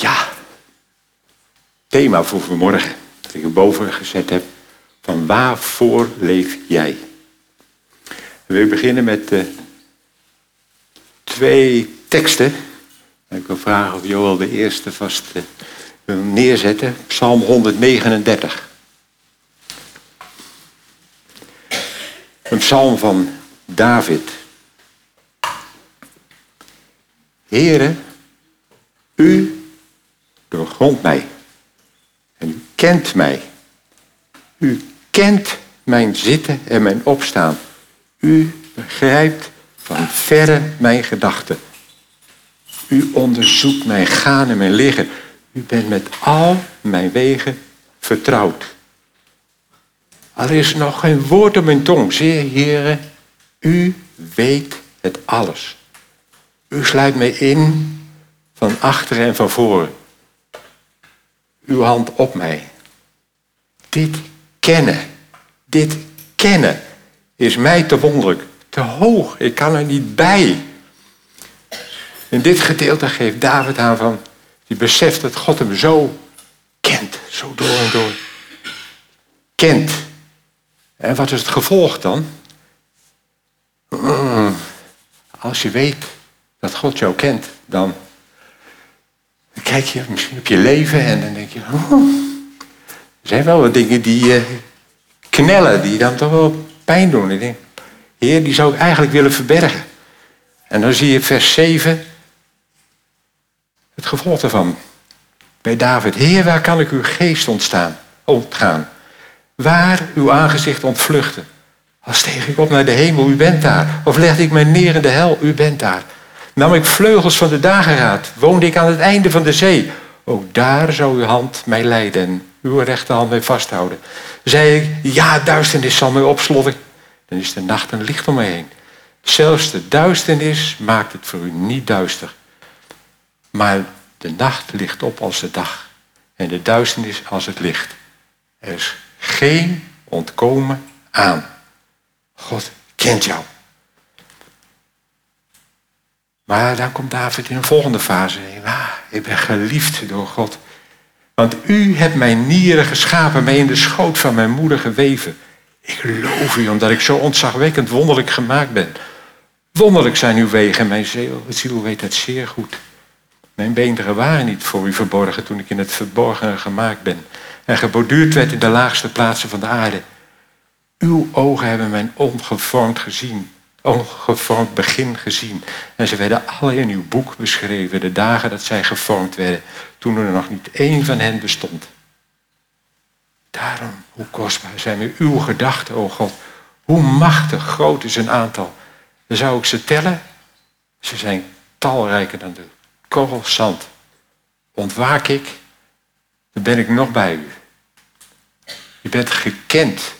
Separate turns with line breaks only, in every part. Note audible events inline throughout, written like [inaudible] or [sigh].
Ja, thema voor vanmorgen, dat ik erboven gezet heb, van waarvoor leef jij? We beginnen met uh, twee teksten. Ik wil vragen of Joel de eerste vast uh, wil neerzetten. Psalm 139. Een psalm van David. Here, u doorgrondt mij. En u kent mij. U kent mijn zitten en mijn opstaan. U begrijpt van verre mijn gedachten. U onderzoekt mijn gaan en mijn liggen. U bent met al mijn wegen vertrouwd. Er is nog geen woord op mijn tong. Zeer, heren, u weet het alles. U sluit mij in van achteren en van voren. Uw hand op mij. Dit kennen, dit kennen is mij te wonderlijk, te hoog. Ik kan er niet bij. In dit gedeelte geeft David aan van, die beseft dat God hem zo kent, zo door en door. Kent. En wat is het gevolg dan? Mm, als je weet dat God jou kent, dan kijk je misschien op je leven en dan denk je, oh, er zijn wel wat dingen die uh, knellen, die dan toch wel pijn doen. Ik denk, Heer, die zou ik eigenlijk willen verbergen. En dan zie je vers 7, het gevolg daarvan. Bij David, Heer, waar kan ik uw geest ontstaan, ontgaan? Waar uw aangezicht ontvluchten? Als steeg ik op naar de hemel, u bent daar. Of legde ik mij neer in de hel, u bent daar. Nam ik vleugels van de dageraad, woonde ik aan het einde van de zee. Ook daar zou uw hand mij leiden en uw rechterhand mij vasthouden. Zei ik, ja, duisternis zal mij opslotten. Dan is de nacht een licht om mij heen. Zelfs de duisternis maakt het voor u niet duister. Maar de nacht ligt op als de dag. En de duisternis als het licht. Er is geen ontkomen aan. God kent jou. Maar dan komt David in een volgende fase. Ah, ik ben geliefd door God. Want u hebt mijn nieren geschapen, mij in de schoot van mijn moeder geweven. Ik loof u omdat ik zo ontzagwekkend wonderlijk gemaakt ben. Wonderlijk zijn uw wegen, mijn ziel, ziel weet het zeer goed. Mijn beenderen waren niet voor u verborgen toen ik in het verborgen gemaakt ben. En geborduurd werd in de laagste plaatsen van de aarde. Uw ogen hebben mijn ongevormd gezien ongevormd begin gezien. En ze werden alle in uw boek beschreven, de dagen dat zij gevormd werden, toen er nog niet één van hen bestond. Daarom, hoe kostbaar zijn weer uw gedachten, o God. Hoe machtig groot is een aantal. Dan zou ik ze tellen. Ze zijn talrijker dan de korrel zand. Ontwaak ik, dan ben ik nog bij u. Je bent gekend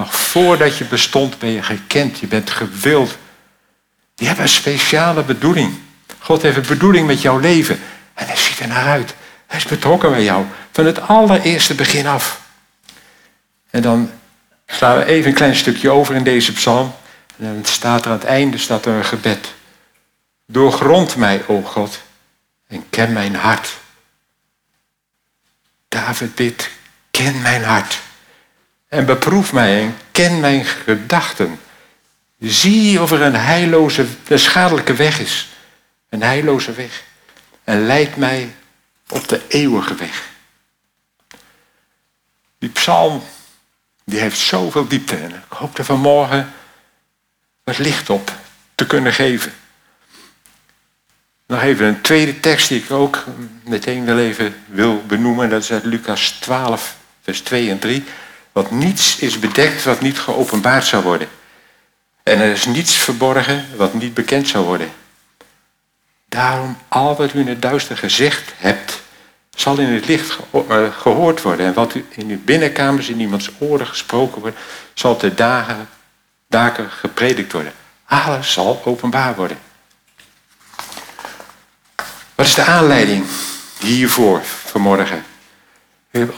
nog voordat je bestond ben je gekend, je bent gewild. Je hebt een speciale bedoeling. God heeft een bedoeling met jouw leven. En hij ziet er naar uit. Hij is betrokken bij jou. Van het allereerste begin af. En dan slaan we even een klein stukje over in deze psalm. En dan staat er aan het einde staat er een gebed. Doorgrond mij, o God, en ken mijn hart. David bidt, ken mijn hart. En beproef mij en ken mijn gedachten. Zie of er een heilloze, een schadelijke weg is. Een heilloze weg. En leid mij op de eeuwige weg. Die psalm, die heeft zoveel diepte. En ik hoop er vanmorgen wat licht op te kunnen geven. Nog even een tweede tekst die ik ook meteen wel even wil benoemen. Dat is uit Lucas 12, vers 2 en 3. Want niets is bedekt wat niet geopenbaard zou worden. En er is niets verborgen wat niet bekend zou worden. Daarom, al wat u in het duister gezegd hebt, zal in het licht eh, gehoord worden. En wat u in uw binnenkamers in iemands oren gesproken wordt, zal te dagen, daken gepredikt worden. Alles zal openbaar worden. Wat is de aanleiding hiervoor vanmorgen? We hebben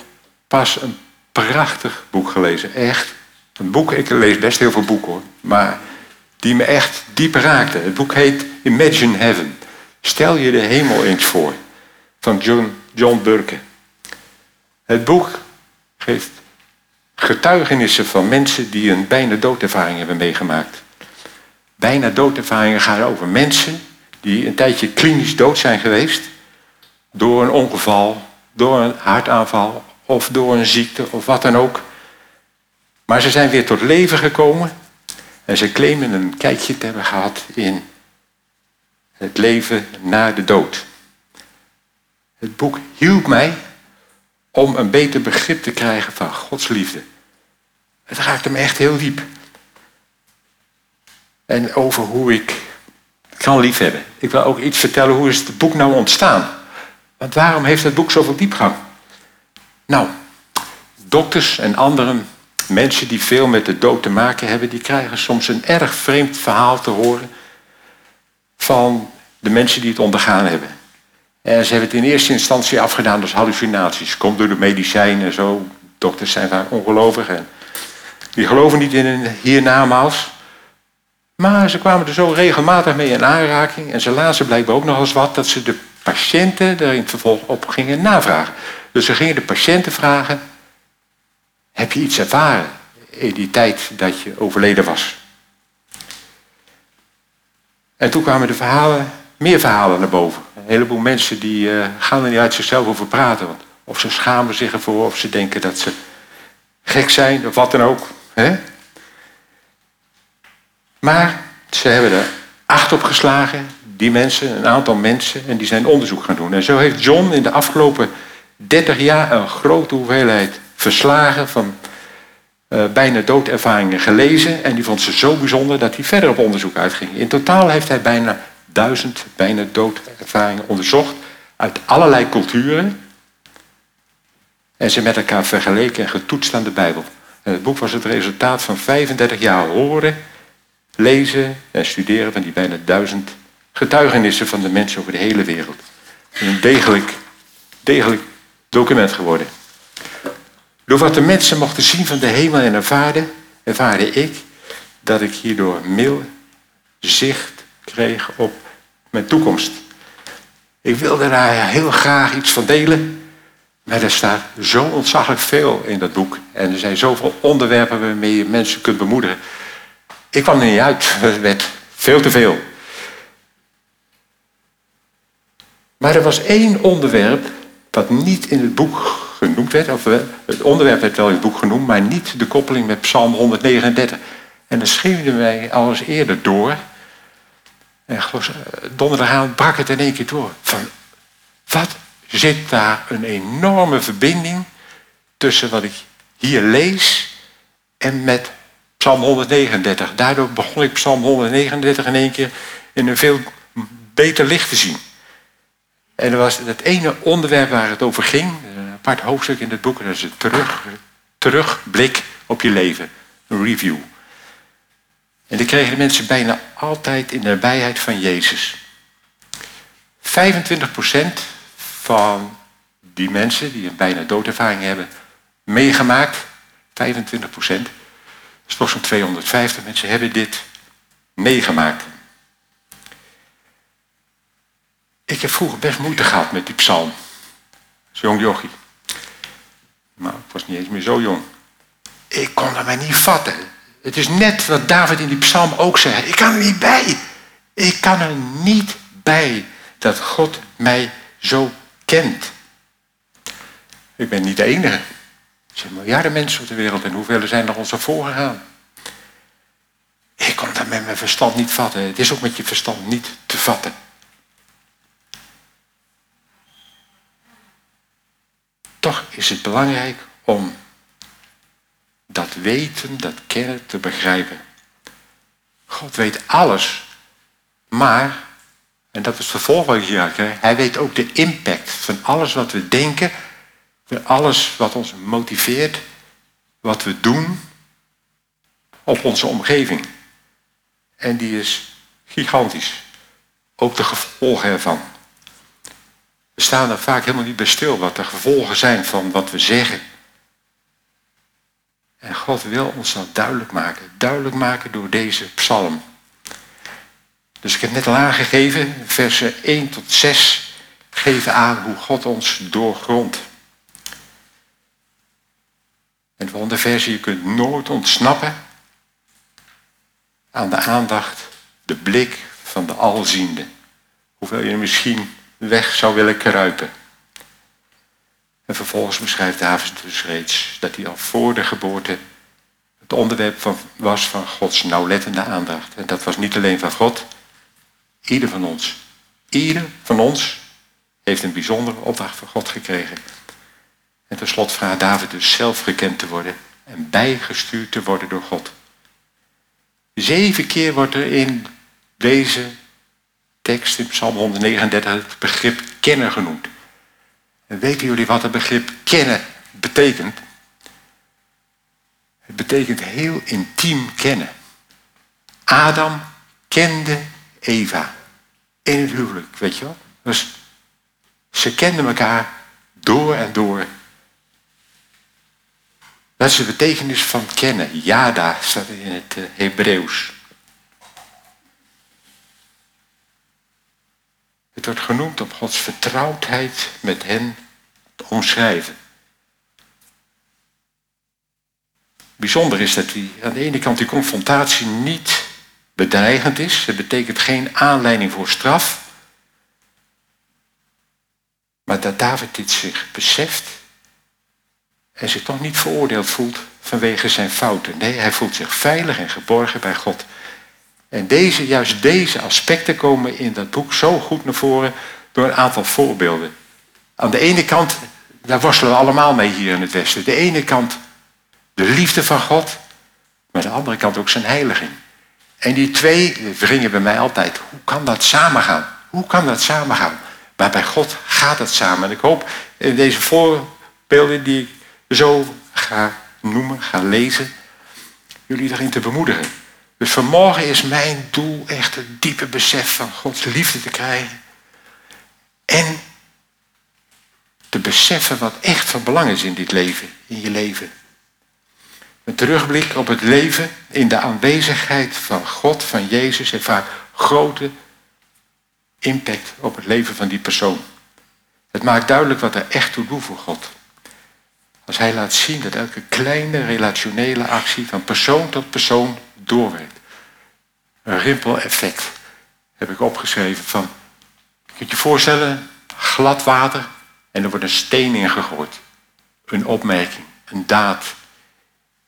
pas een prachtig boek gelezen. Echt. Een boek, ik lees best heel veel boeken hoor. Maar die me echt diep raakte. Het boek heet Imagine Heaven. Stel je de hemel eens voor. van John, John Burke. Het boek geeft getuigenissen van mensen die een bijna doodervaring hebben meegemaakt. Bijna doodervaringen gaan over mensen die een tijdje klinisch dood zijn geweest door een ongeval, door een hartaanval of door een ziekte of wat dan ook. Maar ze zijn weer tot leven gekomen en ze claimen een kijkje te hebben gehad in het leven na de dood. Het boek hielp mij om een beter begrip te krijgen van Gods liefde. Het raakte me echt heel diep. En over hoe ik kan liefhebben. Ik wil ook iets vertellen hoe is het boek nou ontstaan. Want waarom heeft het boek zoveel diepgang? Nou, dokters en andere mensen die veel met de dood te maken hebben, die krijgen soms een erg vreemd verhaal te horen van de mensen die het ondergaan hebben. En ze hebben het in eerste instantie afgedaan als hallucinaties. Komt door de medicijnen en zo. Dokters zijn vaak ongelovig en die geloven niet in een hiernamaals. Maar ze kwamen er zo regelmatig mee in aanraking en ze lazen blijkbaar ook nog eens wat dat ze de patiënten er in het vervolg op gingen navragen. Dus ze gingen de patiënten vragen: Heb je iets ervaren in die tijd dat je overleden was? En toen kwamen de verhalen, meer verhalen naar boven. Een heleboel mensen die uh, gaan er niet uit zichzelf over praten. Of ze schamen zich ervoor, of ze denken dat ze gek zijn, of wat dan ook. Hè? Maar ze hebben er acht op geslagen, die mensen, een aantal mensen, en die zijn onderzoek gaan doen. En zo heeft John in de afgelopen 30 jaar een grote hoeveelheid verslagen van uh, bijna doodervaringen gelezen. En die vond ze zo bijzonder dat hij verder op onderzoek uitging. In totaal heeft hij bijna duizend bijna doodervaringen onderzocht uit allerlei culturen. En ze met elkaar vergeleken en getoetst aan de Bijbel. En het boek was het resultaat van 35 jaar horen, lezen en studeren van die bijna duizend getuigenissen van de mensen over de hele wereld. Een degelijk, degelijk document geworden. Door wat de mensen mochten zien van de hemel en ervaren, ervaarde ik dat ik hierdoor meer zicht kreeg op mijn toekomst. Ik wilde daar heel graag iets van delen, maar er staat zo ontzaglijk veel in dat boek. En er zijn zoveel onderwerpen waarmee je mensen kunt bemoedigen. Ik kwam er niet uit, het [laughs] werd veel te veel. Maar er was één onderwerp wat niet in het boek genoemd werd. Of het onderwerp werd wel in het boek genoemd, maar niet de koppeling met Psalm 139. En dan schreeuwden wij al eens eerder door. En donderdagavond brak het in één keer door. Van, wat zit daar een enorme verbinding tussen wat ik hier lees en met Psalm 139. Daardoor begon ik Psalm 139 in één keer in een veel beter licht te zien. En er was het ene onderwerp waar het over ging, een apart hoofdstuk in het boek, dat is het terug, terugblik op je leven, een review. En die kregen de mensen bijna altijd in de nabijheid van Jezus. 25% van die mensen die een bijna doodervaring hebben meegemaakt, 25%, dat is toch zo'n 250 mensen, hebben dit meegemaakt. Ik heb vroeger best moeite gehad met die psalm. Als jong jochie. Maar ik was niet eens meer zo jong. Ik kon dat mij niet vatten. Het is net wat David in die psalm ook zei. Ik kan er niet bij. Ik kan er niet bij dat God mij zo kent. Ik ben niet de enige. Er zijn miljarden mensen op de wereld en hoeveel zijn er ons al voorgegaan? Ik kon dat met mijn verstand niet vatten. Het is ook met je verstand niet te vatten. Toch is het belangrijk om dat weten, dat kennen te begrijpen. God weet alles, maar, en dat is het vervolg wat ik hier krijg, hij weet ook de impact van alles wat we denken, van alles wat ons motiveert, wat we doen op onze omgeving. En die is gigantisch. Ook de gevolgen ervan. We staan er vaak helemaal niet bij stil wat de gevolgen zijn van wat we zeggen. En God wil ons dat duidelijk maken. Duidelijk maken door deze psalm. Dus ik heb net al aangegeven, versen 1 tot 6 geven aan hoe God ons doorgrondt. En de volgende versie, je kunt nooit ontsnappen aan de aandacht, de blik van de alziende. Hoewel je misschien weg zou willen kruipen. En vervolgens beschrijft David dus reeds dat hij al voor de geboorte het onderwerp van, was van Gods nauwlettende aandacht. En dat was niet alleen van God, ieder van ons. Ieder van ons heeft een bijzondere opdracht van God gekregen. En tenslotte vraagt David dus zelf gekend te worden en bijgestuurd te worden door God. Zeven keer wordt er in deze tekst, in Psalm 139, het begrip kennen genoemd. En weten jullie wat het begrip kennen betekent? Het betekent heel intiem kennen. Adam kende Eva in het huwelijk, weet je wel? Dus ze kenden elkaar door en door. Dat is de betekenis van kennen. Yada staat in het eh, Hebreeuws. Het wordt genoemd om Gods vertrouwdheid met hen te omschrijven. Bijzonder is dat die, aan de ene kant die confrontatie niet bedreigend is. Het betekent geen aanleiding voor straf. Maar dat David dit zich beseft en zich toch niet veroordeeld voelt vanwege zijn fouten. Nee, hij voelt zich veilig en geborgen bij God. En deze, juist deze aspecten komen in dat boek zo goed naar voren door een aantal voorbeelden. Aan de ene kant, daar worstelen we allemaal mee hier in het Westen. De ene kant de liefde van God, maar aan de andere kant ook zijn heiliging. En die twee wringen bij mij altijd. Hoe kan dat samengaan? Hoe kan dat samengaan? Maar bij God gaat het samen. En ik hoop in deze voorbeelden die ik zo ga noemen, ga lezen, jullie erin te bemoedigen. Dus vanmorgen is mijn doel echt het diepe besef van Gods liefde te krijgen. En te beseffen wat echt van belang is in dit leven, in je leven. Een terugblik op het leven in de aanwezigheid van God, van Jezus, heeft vaak grote impact op het leven van die persoon. Het maakt duidelijk wat er echt toe doet voor God. Als hij laat zien dat elke kleine relationele actie van persoon tot persoon doorwerkt. Een rimpeleffect heb ik opgeschreven van, je je voorstellen, glad water en er wordt een steen ingegooid. Een opmerking, een daad.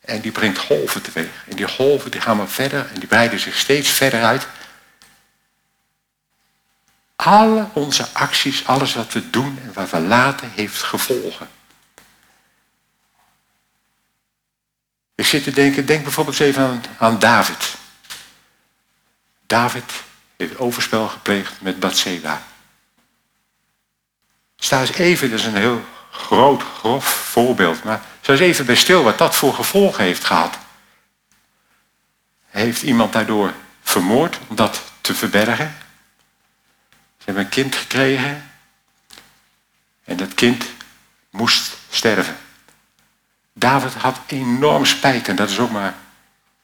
En die brengt golven teweeg. En die golven die gaan maar verder en die breiden zich steeds verder uit. Alle onze acties, alles wat we doen en wat we laten, heeft gevolgen. Ik zit te denken, denk bijvoorbeeld eens even aan, aan David. David heeft overspel gepleegd met Bathseba. Sta eens even, dat is een heel groot, grof voorbeeld, maar sta eens even bij stil wat dat voor gevolgen heeft gehad. Heeft iemand daardoor vermoord om dat te verbergen? Ze hebben een kind gekregen en dat kind moest sterven. David had enorm spijt en dat is ook maar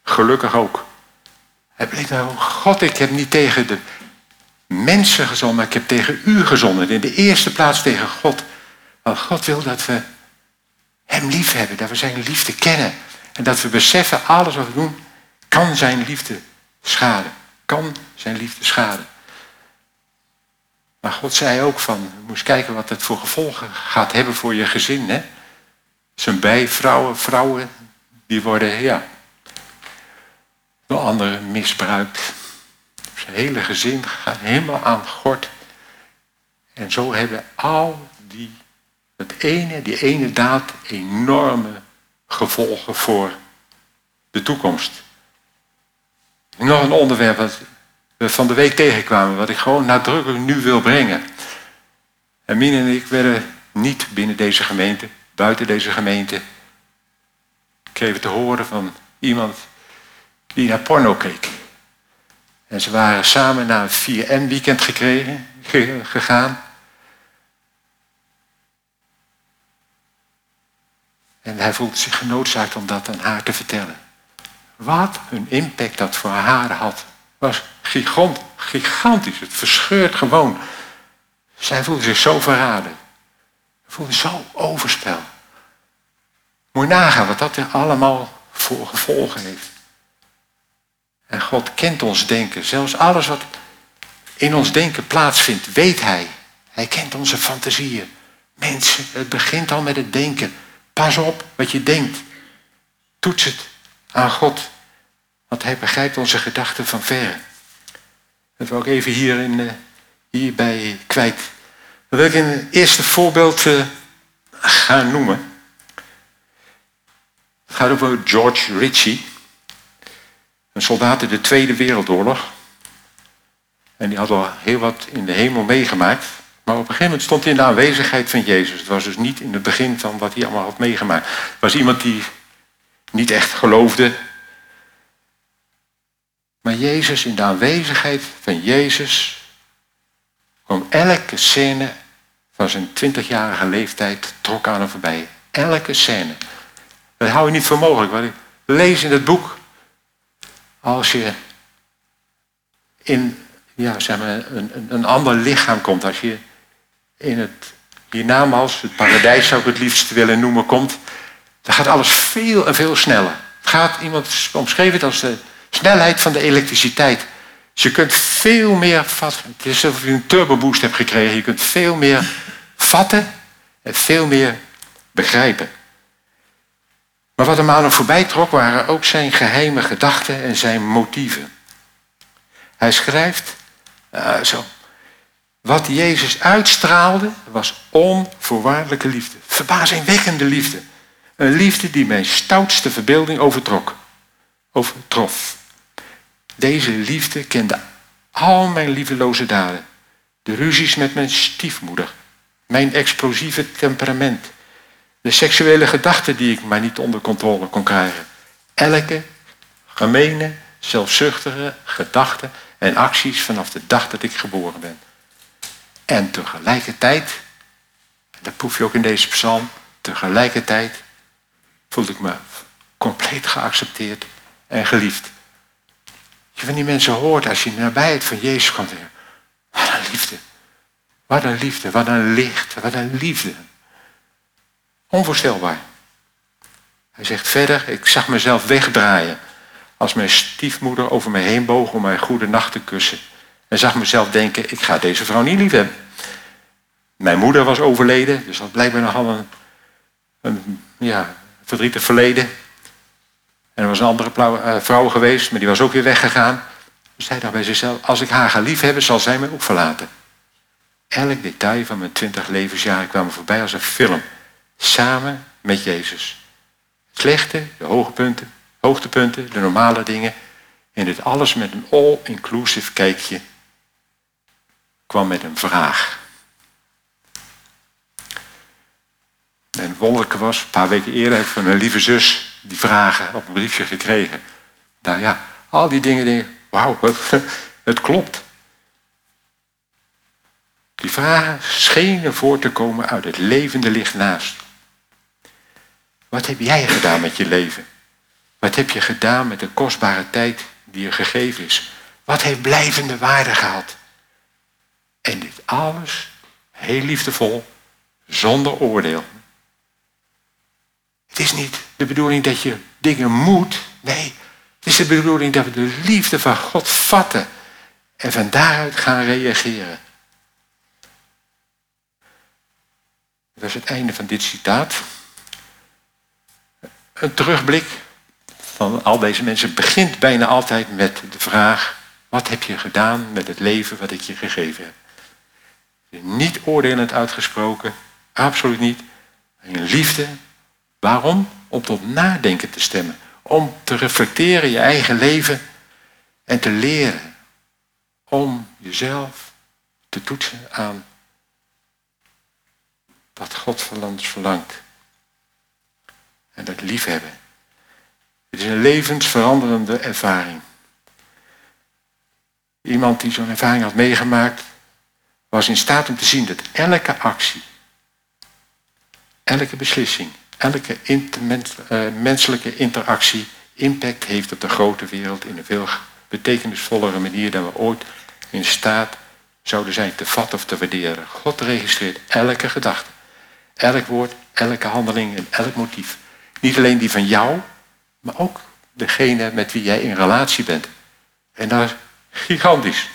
gelukkig ook. Hij bleef nou, God, ik heb niet tegen de mensen gezonden, maar ik heb tegen u gezonden. In de eerste plaats tegen God. Want God wil dat we Hem lief hebben, dat we Zijn liefde kennen. En dat we beseffen, alles wat we doen, kan Zijn liefde schaden. Kan Zijn liefde schaden. Maar God zei ook van, moest kijken wat het voor gevolgen gaat hebben voor je gezin. Hè? Zijn bijvrouwen, vrouwen, die worden, ja, door anderen misbruikt. Zijn hele gezin gaat helemaal aan gort. En zo hebben al die, dat ene, die ene daad enorme gevolgen voor de toekomst. Nog een onderwerp wat we van de week tegenkwamen, wat ik gewoon nadrukkelijk nu wil brengen. En en ik werden niet binnen deze gemeente, buiten deze gemeente, kregen te horen van iemand die naar porno keek. En ze waren samen naar een 4N-weekend gekregen, gegaan. En hij voelde zich genoodzaakt om dat aan haar te vertellen. Wat een impact dat voor haar had, was gigantisch. Het verscheurt gewoon Zij voelde zich zo verraden. Voelde zo overspel. Moet nagaan wat dat er allemaal voor gevolgen heeft. En God kent ons denken. Zelfs alles wat in ons denken plaatsvindt, weet Hij. Hij kent onze fantasieën. Mensen, het begint al met het denken. Pas op wat je denkt. Toets het aan God. Want Hij begrijpt onze gedachten van verre. Dat wil ik even hier in, uh, hierbij kwijt. Dan wil ik een eerste voorbeeld uh, gaan noemen. Het gaat over George Ritchie. Een soldaat in de Tweede Wereldoorlog. En die had al heel wat in de hemel meegemaakt. Maar op een gegeven moment stond hij in de aanwezigheid van Jezus. Het was dus niet in het begin van wat hij allemaal had meegemaakt. Het was iemand die niet echt geloofde. Maar Jezus, in de aanwezigheid van Jezus, kwam elke scène van zijn twintigjarige leeftijd trok aan hem voorbij. Elke scène. Dat hou je niet voor mogelijk. Wat ik lees in het boek. Als je in ja, zeg maar, een, een ander lichaam komt. Als je in het hiernamaals, het paradijs zou ik het liefst willen noemen, komt. Dan gaat alles veel en veel sneller. Het gaat, iemand omschreven het als de snelheid van de elektriciteit. Dus je kunt veel meer vatten. Het is alsof je een turboboost hebt gekregen. Je kunt veel meer vatten en veel meer begrijpen. Maar wat hem aan hem voorbij trok waren ook zijn geheime gedachten en zijn motieven. Hij schrijft uh, zo. Wat Jezus uitstraalde was onvoorwaardelijke liefde. Verbazingwekkende liefde. Een liefde die mijn stoutste verbeelding overtrok. Overtrof. Deze liefde kende al mijn lieveloze daden. De ruzies met mijn stiefmoeder. Mijn explosieve temperament. De seksuele gedachten die ik maar niet onder controle kon krijgen. Elke gemene, zelfzuchtige gedachte en acties vanaf de dag dat ik geboren ben. En tegelijkertijd, dat proef je ook in deze psalm, tegelijkertijd voelde ik me compleet geaccepteerd en geliefd. Je van die mensen hoort als je de nabijheid van Jezus komt. Wat een liefde. Wat een liefde, wat een licht, wat een liefde. Onvoorstelbaar. Hij zegt verder, ik zag mezelf wegdraaien als mijn stiefmoeder over me heen boog om mij goede nacht te kussen. En zag mezelf denken, ik ga deze vrouw niet lief hebben. Mijn moeder was overleden, dus dat blijkbaar nogal een, een ja, verdrietig verleden. En er was een andere eh, vrouw geweest, maar die was ook weer weggegaan. Dus hij dacht bij zichzelf, als ik haar ga liefhebben, zal zij mij ook verlaten. Elk detail van mijn twintig levensjaren kwam voorbij als een film. Samen met Jezus. Slechte, de hoge punten, hoogtepunten, de normale dingen. En dit alles met een all-inclusive kijkje kwam met een vraag. En het wonderlijke was, een paar weken eerder heb ik van mijn lieve zus die vragen op een briefje gekregen. Nou ja, al die dingen, dingen wauw, [laughs] het klopt. Die vragen schenen voor te komen uit het levende licht naast. Wat heb jij gedaan met je leven? Wat heb je gedaan met de kostbare tijd die je gegeven is? Wat heeft blijvende waarde gehad? En dit alles heel liefdevol, zonder oordeel. Is niet de bedoeling dat je dingen moet. Nee, het is de bedoeling dat we de liefde van God vatten en van daaruit gaan reageren. Dat is het einde van dit citaat. Een terugblik van al deze mensen begint bijna altijd met de vraag: wat heb je gedaan met het leven wat ik je gegeven heb? Niet oordelend uitgesproken, absoluut niet. In liefde. Waarom? Om tot nadenken te stemmen. Om te reflecteren je eigen leven en te leren. Om jezelf te toetsen aan wat God van ons verlangt. En dat liefhebben. Het is een levensveranderende ervaring. Iemand die zo'n ervaring had meegemaakt, was in staat om te zien dat elke actie, elke beslissing, elke uh, menselijke interactie impact heeft op de grote wereld in een veel betekenisvollere manier dan we ooit in staat zouden zijn te vatten of te waarderen. God registreert elke gedachte, elk woord, elke handeling en elk motief. Niet alleen die van jou, maar ook degene met wie jij in relatie bent. En dat is gigantisch.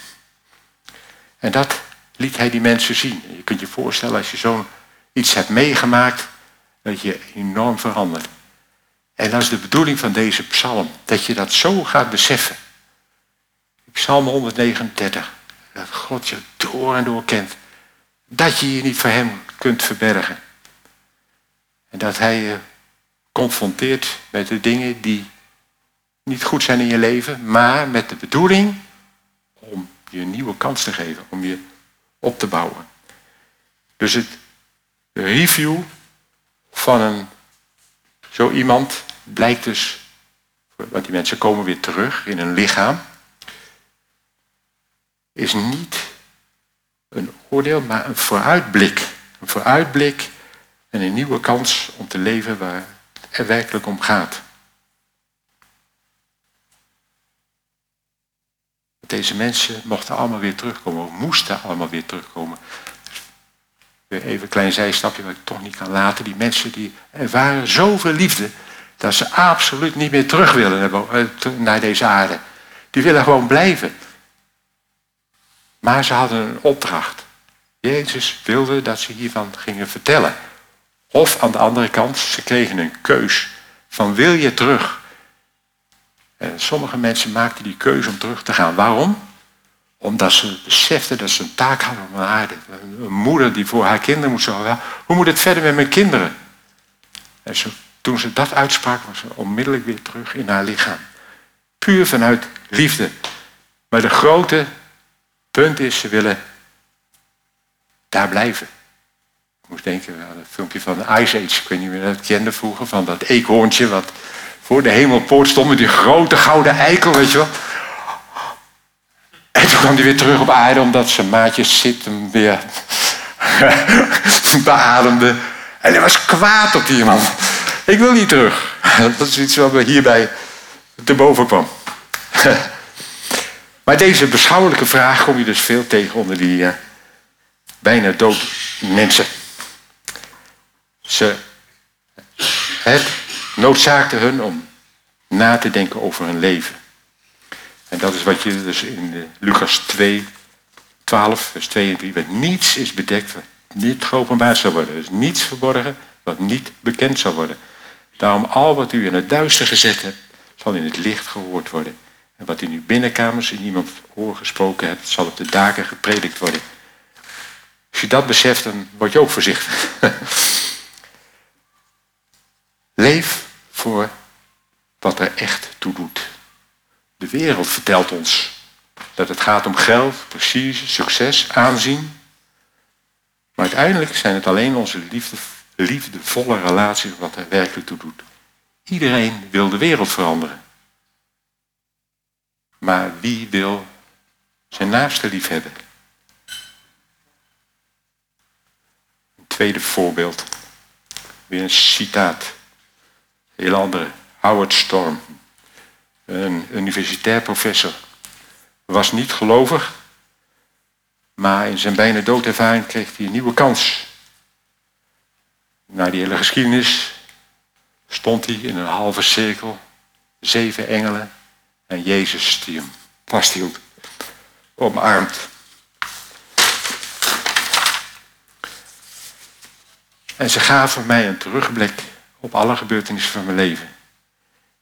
En dat liet hij die mensen zien. Je kunt je voorstellen als je zo'n iets hebt meegemaakt, dat je enorm verandert. En dat is de bedoeling van deze psalm, dat je dat zo gaat beseffen. Psalm 139, dat God je door en door kent. Dat je je niet voor hem kunt verbergen. En dat hij je confronteert met de dingen die niet goed zijn in je leven, maar met de bedoeling om je een nieuwe kans te geven, om je op te bouwen. Dus het review van een, zo iemand blijkt dus, want die mensen komen weer terug in hun lichaam, is niet een oordeel, maar een vooruitblik. Een vooruitblik en een nieuwe kans om te leven waar het er werkelijk om gaat. Deze mensen mochten allemaal weer terugkomen, of moesten allemaal weer terugkomen. Weer even een klein zijstapje wat ik toch niet kan laten. Die mensen die ervaren zoveel liefde dat ze absoluut niet meer terug willen eh, naar deze aarde. Die willen gewoon blijven. Maar ze hadden een opdracht. Jezus wilde dat ze hiervan gingen vertellen. Of aan de andere kant, ze kregen een keus van wil je terug? En sommige mensen maakten die keuze om terug te gaan. Waarom? Omdat ze beseften dat ze een taak hadden op aarde. Een moeder die voor haar kinderen moest zorgen. Hoe moet het verder met mijn kinderen? En toen ze dat uitsprak, was ze onmiddellijk weer terug in haar lichaam. Puur vanuit liefde. Maar de grote punt is, ze willen daar blijven. Ik moest denken aan het filmpje van Ice Age. Ik weet niet meer dat kende vroeger. Van dat eekhoorntje wat voor de hemelpoort stond met die grote gouden eikel, weet je wel. Kwam hij weer terug op aarde omdat zijn maatjes zit hem weer beademde. En hij was kwaad op die man. Ik wil niet terug. Dat is iets wat me hierbij te boven kwam. Maar deze beschouwelijke vraag kom je dus veel tegen onder die uh, bijna dood mensen. Ze, het noodzaakte hun om na te denken over hun leven. En dat is wat je dus in uh, Lucas 2, 12, vers 2 en 3, met niets is bedekt wat niet geopenbaard zal worden. Dus niets verborgen wat niet bekend zal worden. Daarom al wat u in het duister gezet hebt, zal in het licht gehoord worden. En wat in uw binnenkamers in iemand oor gesproken hebt, zal op de daken gepredikt worden. Als je dat beseft, dan word je ook voorzichtig. [laughs] Leef voor wat er echt toe doet. De wereld vertelt ons dat het gaat om geld, prestige, succes, aanzien. Maar uiteindelijk zijn het alleen onze liefde, liefdevolle relaties wat er werkelijk toe doet. Iedereen wil de wereld veranderen. Maar wie wil zijn naaste lief hebben? Een tweede voorbeeld. Weer een citaat. Heel andere. Howard Storm. Een universitair professor. Was niet gelovig. Maar in zijn bijna doodervaring kreeg hij een nieuwe kans. Na die hele geschiedenis stond hij in een halve cirkel. Zeven engelen en Jezus die hem vasthield, omarmd. En ze gaven mij een terugblik op alle gebeurtenissen van mijn leven.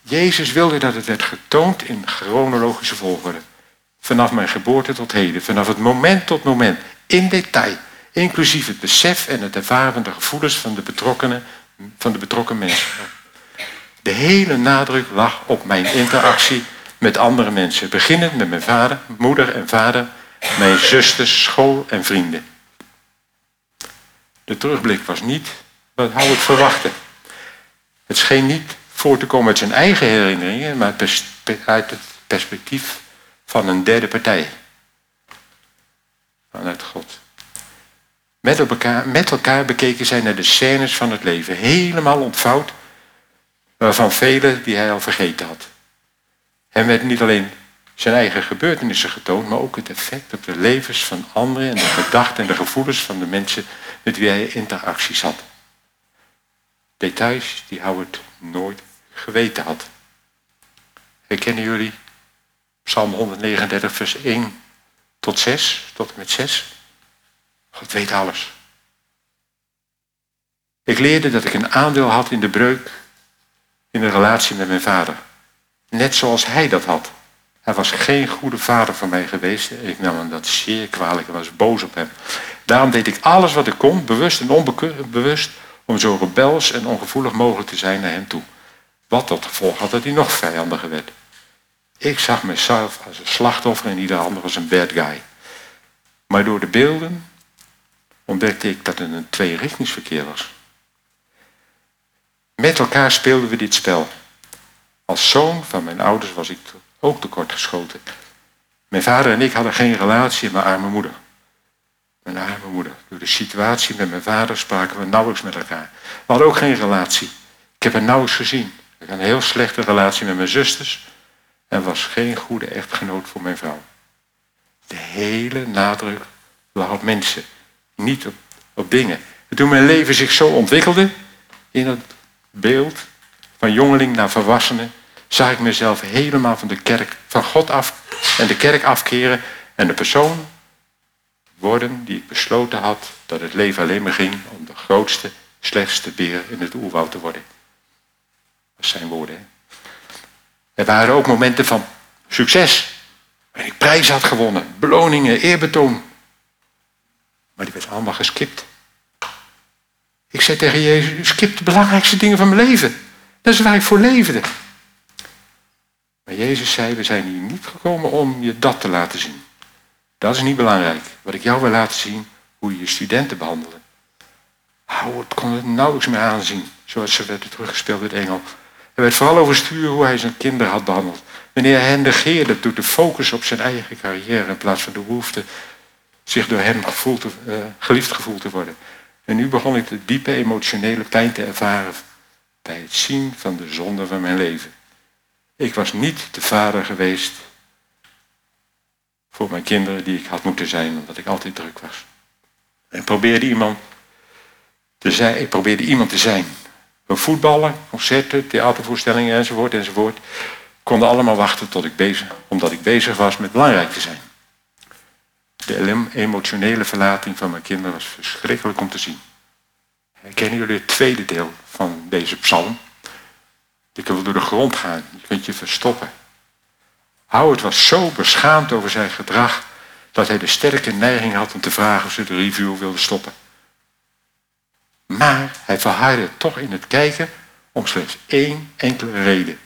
Jezus wilde dat het werd getoond in chronologische volgorde. Vanaf mijn geboorte tot heden, vanaf het moment tot moment, in detail, inclusief het besef en het ervaren van de gevoelens van de betrokkenen, van de betrokken mensen. De hele nadruk lag op mijn interactie met andere mensen. Beginnend met mijn vader, moeder en vader, mijn zusters, school en vrienden. De terugblik was niet wat Howard verwachtte. Het scheen niet voor te komen uit zijn eigen herinneringen, maar uit het perspectief van een derde partij. Vanuit God. Met elkaar, met elkaar bekeken zij naar de scènes van het leven, helemaal ontvouwd, waarvan vele die hij al vergeten had. Hem werd niet alleen zijn eigen gebeurtenissen getoond, maar ook het effect op de levens van anderen en de gedachten en de gevoelens van de mensen met wie hij interacties had. Details die Howard nooit geweten had. Herkennen jullie Psalm 139, vers 1 tot 6, tot en met 6? God weet alles. Ik leerde dat ik een aandeel had in de breuk in de relatie met mijn vader. Net zoals hij dat had. Hij was geen goede vader voor mij geweest. Ik nam hem dat zeer kwalijk en was boos op hem. Daarom deed ik alles wat ik kon, bewust en onbewust, om zo rebels en ongevoelig mogelijk te zijn naar hem toe. Wat tot gevolg had dat hij nog vijandiger werd. Ik zag mezelf als een slachtoffer en ieder ander als een bad guy. Maar door de beelden ontdekte ik dat het een tweerichtingsverkeer was. Met elkaar speelden we dit spel. Als zoon van mijn ouders was ik ook tekortgeschoten. Mijn vader en ik hadden geen relatie met mijn arme moeder. Mijn arme moeder. Door de situatie met mijn vader spraken we nauwelijks met elkaar. We hadden ook geen relatie. Ik heb haar nauwelijks gezien. Ik had een heel slechte relatie met mijn zusters en was geen goede echtgenoot voor mijn vrouw. De hele nadruk lag op mensen, niet op, op dingen. En toen mijn leven zich zo ontwikkelde, in het beeld van jongeling naar volwassene, zag ik mezelf helemaal van de kerk, van God af en de kerk afkeren en de persoon worden die ik besloten had dat het leven alleen maar ging om de grootste, slechtste beer in het oerwoud te worden. Zijn woorden. Hè? Er waren ook momenten van succes. Waarin ik prijzen had gewonnen, beloningen, eerbetoon. Maar die werd allemaal geskipt. Ik zei tegen Jezus, u skipt de belangrijkste dingen van mijn leven. Dat is waar ik voor leefde. Maar Jezus zei, we zijn hier niet gekomen om je dat te laten zien. Dat is niet belangrijk. Wat ik jou wil laten zien, hoe je je studenten behandelen. Het kon het nauwelijks meer aanzien, zoals ze werd teruggespeeld in Engel. Hij werd vooral overstuur hoe hij zijn kinderen had behandeld. Wanneer hij hen negeerde door de focus op zijn eigen carrière in plaats van de behoefte zich door hem gevoeld te, uh, geliefd gevoeld te worden. En nu begon ik de diepe emotionele pijn te ervaren bij het zien van de zonde van mijn leven. Ik was niet de vader geweest voor mijn kinderen die ik had moeten zijn, omdat ik altijd druk was. En probeerde iemand te zijn, ik probeerde iemand te zijn. We voetballen, concerten, theatervoorstellingen enzovoort enzovoort. Konden allemaal wachten tot ik bezig, omdat ik bezig was met belangrijk te zijn. De emotionele verlating van mijn kinderen was verschrikkelijk om te zien. Herkennen jullie het tweede deel van deze psalm? Je kunt door de grond gaan, je kunt je verstoppen. Howard was zo beschaamd over zijn gedrag dat hij de sterke neiging had om te vragen of ze de review wilde stoppen. Maar hij verhaarde toch in het kijken om slechts één enkele reden.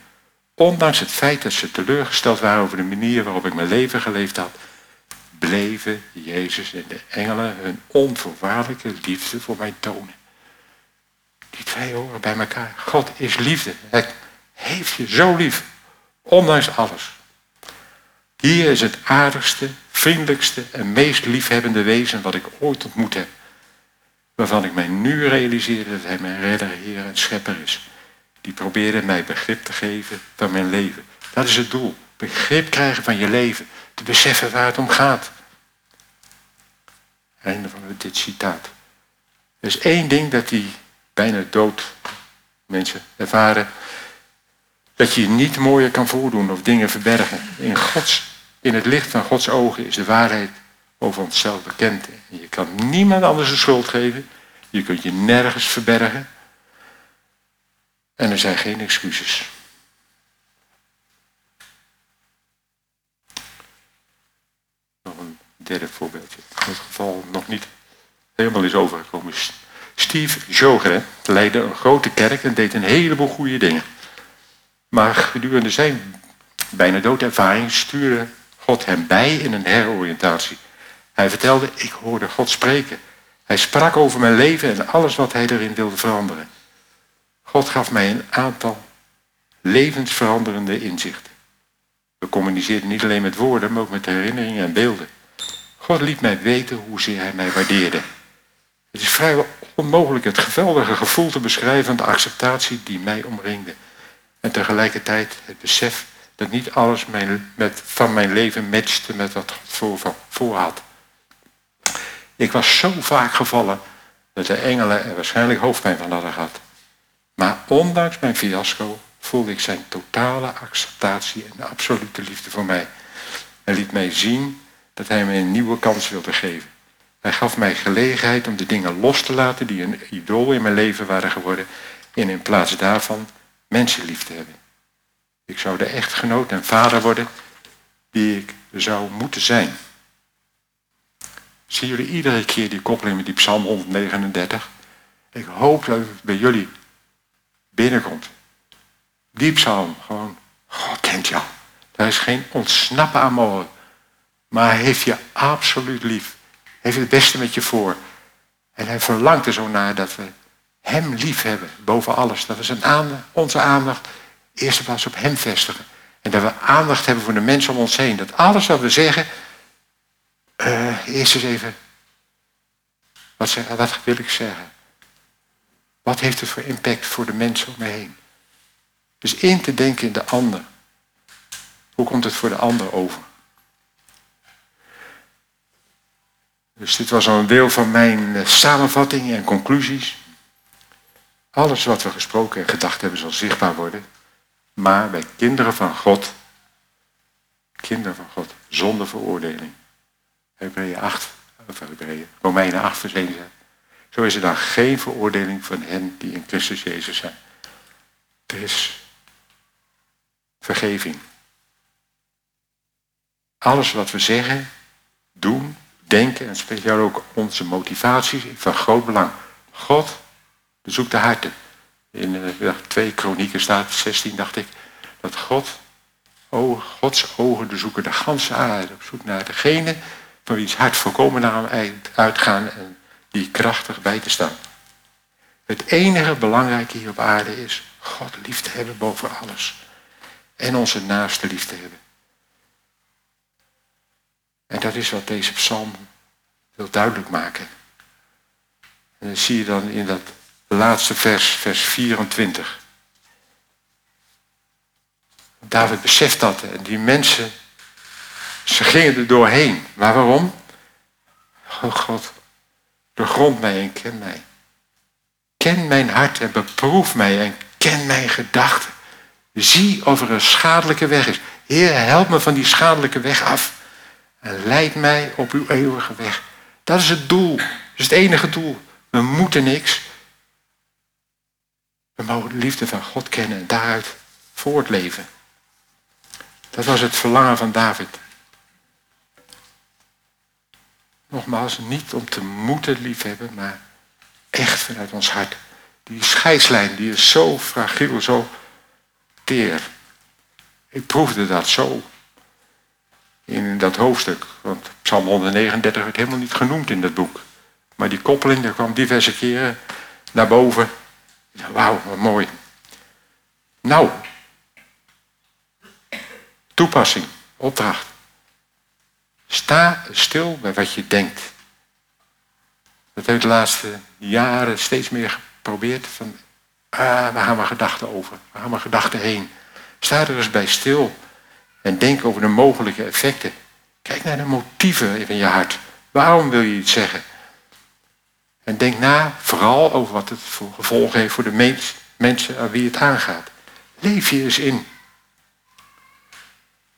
Ondanks het feit dat ze teleurgesteld waren over de manier waarop ik mijn leven geleefd had, bleven Jezus en de engelen hun onvoorwaardelijke liefde voor mij tonen. Die twee horen bij elkaar. God is liefde. Hij heeft je zo lief, ondanks alles. Hier is het aardigste, vriendelijkste en meest liefhebbende wezen wat ik ooit ontmoet heb. Waarvan ik mij nu realiseer dat hij mijn redder, Heer en schepper is. Die probeerde mij begrip te geven van mijn leven. Dat is het doel. Begrip krijgen van je leven. Te beseffen waar het om gaat. Einde van dit citaat. Er is één ding dat die bijna dood mensen ervaren. Dat je je niet mooier kan voordoen of dingen verbergen. In, Gods, in het licht van Gods ogen is de waarheid over onszelf bekend. Je kan niemand anders de schuld geven. Je kunt je nergens verbergen. En er zijn geen excuses. Nog een derde voorbeeldje. In het geval nog niet helemaal is overgekomen. Steve Jogre leidde een grote kerk en deed een heleboel goede dingen. Maar gedurende zijn bijna doodervaring stuurde God hem bij in een heroriëntatie. Hij vertelde, ik hoorde God spreken. Hij sprak over mijn leven en alles wat hij erin wilde veranderen. God gaf mij een aantal levensveranderende inzichten. We communiceerden niet alleen met woorden, maar ook met herinneringen en beelden. God liet mij weten hoezeer hij mij waardeerde. Het is vrijwel onmogelijk het geweldige gevoel te beschrijven van de acceptatie die mij omringde. En tegelijkertijd het besef Dat niet alles met, van mijn leven matchte met wat God voor, voor had. Ik was zo vaak gevallen dat de engelen er waarschijnlijk hoofdpijn van hadden gehad. Maar ondanks mijn fiasco voelde ik zijn totale acceptatie en absolute liefde voor mij. Hij liet mij zien dat hij mij een nieuwe kans wilde geven. Hij gaf mij gelegenheid om de dingen los te laten die een idool in mijn leven waren geworden en in plaats daarvan mensen lief te hebben. Ik zou de echtgenoot en vader worden die ik zou moeten zijn. Zien jullie iedere keer die koppeling met die Psalm 139? Ik hoop dat het bij jullie binnenkomt. Die psalm, gewoon, God kent jou. Daar is geen ontsnappen aan mogelijk. Maar hij heeft je absoluut lief. Heeft het beste met je voor. En hij verlangt er zo naar dat we hem lief hebben boven alles. Dat we zijn aandacht, onze aandacht eerst plaats op hem vestigen. En dat we aandacht hebben voor de mensen om ons heen. Dat alles wat we zeggen, uh, eerst eens even, wat, wat wil ik zeggen? Wat heeft het voor impact voor de mensen om me heen? Dus in te denken in de ander. Hoe komt het voor de ander over? Dus dit was al een deel van mijn eh, samenvattingen en conclusies. Alles wat we gesproken en gedacht hebben zal zichtbaar worden. Maar bij kinderen van God, kinderen van God, zonder veroordeling. Hebreeën 8, of Hebreeën, Romeinen 8 vers 1 Zo is er dan geen veroordeling van hen die in Christus Jezus zijn. Er is vergeving. Alles wat we zeggen, doen, denken en speciaal ook onze motivaties van groot belang. God bezoekt de harten. In uh, twee kronieken staat, 16 dacht ik, dat God, oh, Gods ogen zoeken de ganse aarde op zoek naar degene wie's hart volkomen naar uitgaan en die krachtig bij te staan. Het enige belangrijke hier op aarde is God lief te hebben boven alles. En onze naaste lief te hebben. En dat is wat deze psalm wil duidelijk maken. En dat zie je dan in dat laatste vers, vers 24. David beseft dat. En die mensen, ze gingen er doorheen. Maar waarom? Oh God, doorgrond mij en ken mij. Ken mijn hart en beproef mij en ken mijn gedachten. Zie of er een schadelijke weg is. Heer, help me van die schadelijke weg af. En leid mij op uw eeuwige weg. Dat is het doel. Dat is het enige doel. We moeten niks. We mogen de liefde van God kennen en daaruit voortleven. Dat was het verlangen van David. Nogmaals, niet om te moeten liefhebben, maar echt vanuit ons hart. Die scheidslijn, die is zo fragiel, zo teer. Ik proefde dat zo in dat hoofdstuk. Want Psalm 139 werd helemaal niet genoemd in dat boek. Maar die koppeling, daar kwam diverse keren naar boven. Wauw, wat mooi. Nou, toepassing, opdracht. Sta stil bij wat je denkt. Dat heb ik de laatste jaren steeds meer geprobeerd. Van, ah, waar gaan mijn gedachten over? Waar gaan mijn gedachten heen? Sta er eens bij stil. En denk over de mogelijke effecten. Kijk naar de motieven in je hart. Waarom wil je iets zeggen? En denk na vooral over wat het voor gevolgen heeft voor de mensen aan wie het aangaat. Leef je eens in.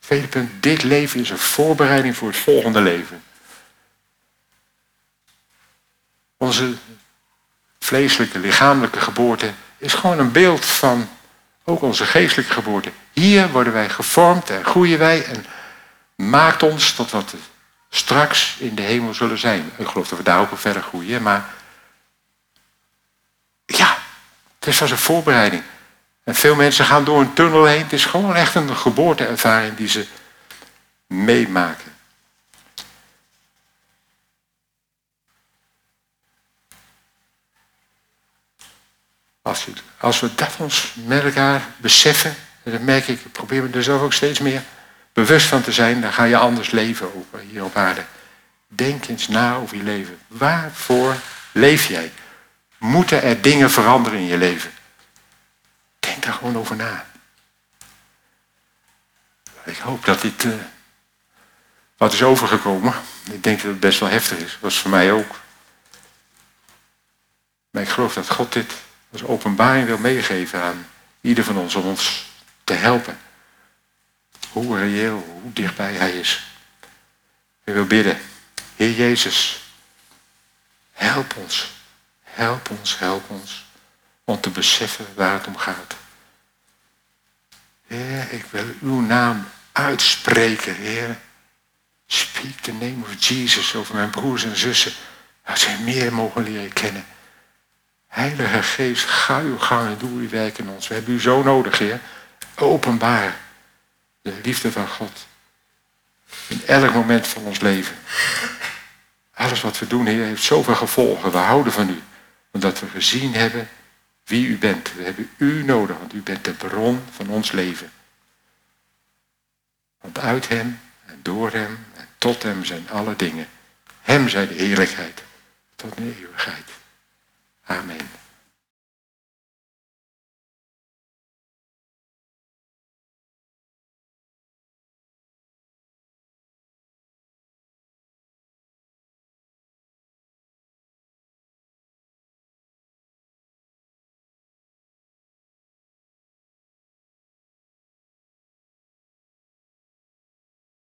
Tweede punt, dit leven is een voorbereiding voor het volgende leven. Onze vleeselijke, lichamelijke geboorte is gewoon een beeld van ook onze geestelijke geboorte. Hier worden wij gevormd en groeien wij en maakt ons tot wat we straks in de hemel zullen zijn. Ik geloof dat we daar ook wel verder groeien, maar ja, het is als een voorbereiding. En veel mensen gaan door een tunnel heen. Het is gewoon echt een geboorteervaring die ze meemaken. Als, we dat ons met elkaar beseffen, en dan merk ik, ik probeer me er zelf ook steeds meer bewust van te zijn, dan ga je anders leven ook hier op aarde. Denk eens na over je leven. Waarvoor leef jij? Moeten er dingen veranderen in je leven? Denk daar gewoon over na. Ik hoop dat dit uh, wat is overgekomen. Ik denk dat het best wel heftig is. Was voor mij ook. Maar ik geloof dat God dit als openbaring wil meegeven aan ieder van ons om ons te helpen. Hoe reëel, hoe dichtbij Hij is. Ik wil bidden. Heer Jezus, help ons. Help ons, help ons. Om te beseffen waar het om gaat. Heer, ik wil uw naam uitspreken, Heer. Speak the name of Jesus over mijn broers en zussen. Dat zij meer mogen leren kennen. Heilige Geest, ga uw gang en doe uw werk in ons. We hebben u zo nodig, Heer. Openbaar de liefde van God. In elk moment van ons leven. Alles wat we doen, Heer, heeft zoveel gevolgen. We houden van u. Omdat we gezien hebben wie u bent. We hebben u nodig, want u bent de bron van ons leven. Want uit hem en door hem en tot hem zijn alle dingen. Hem zij de heerlijkheid tot in de eeuwigheid. Amen.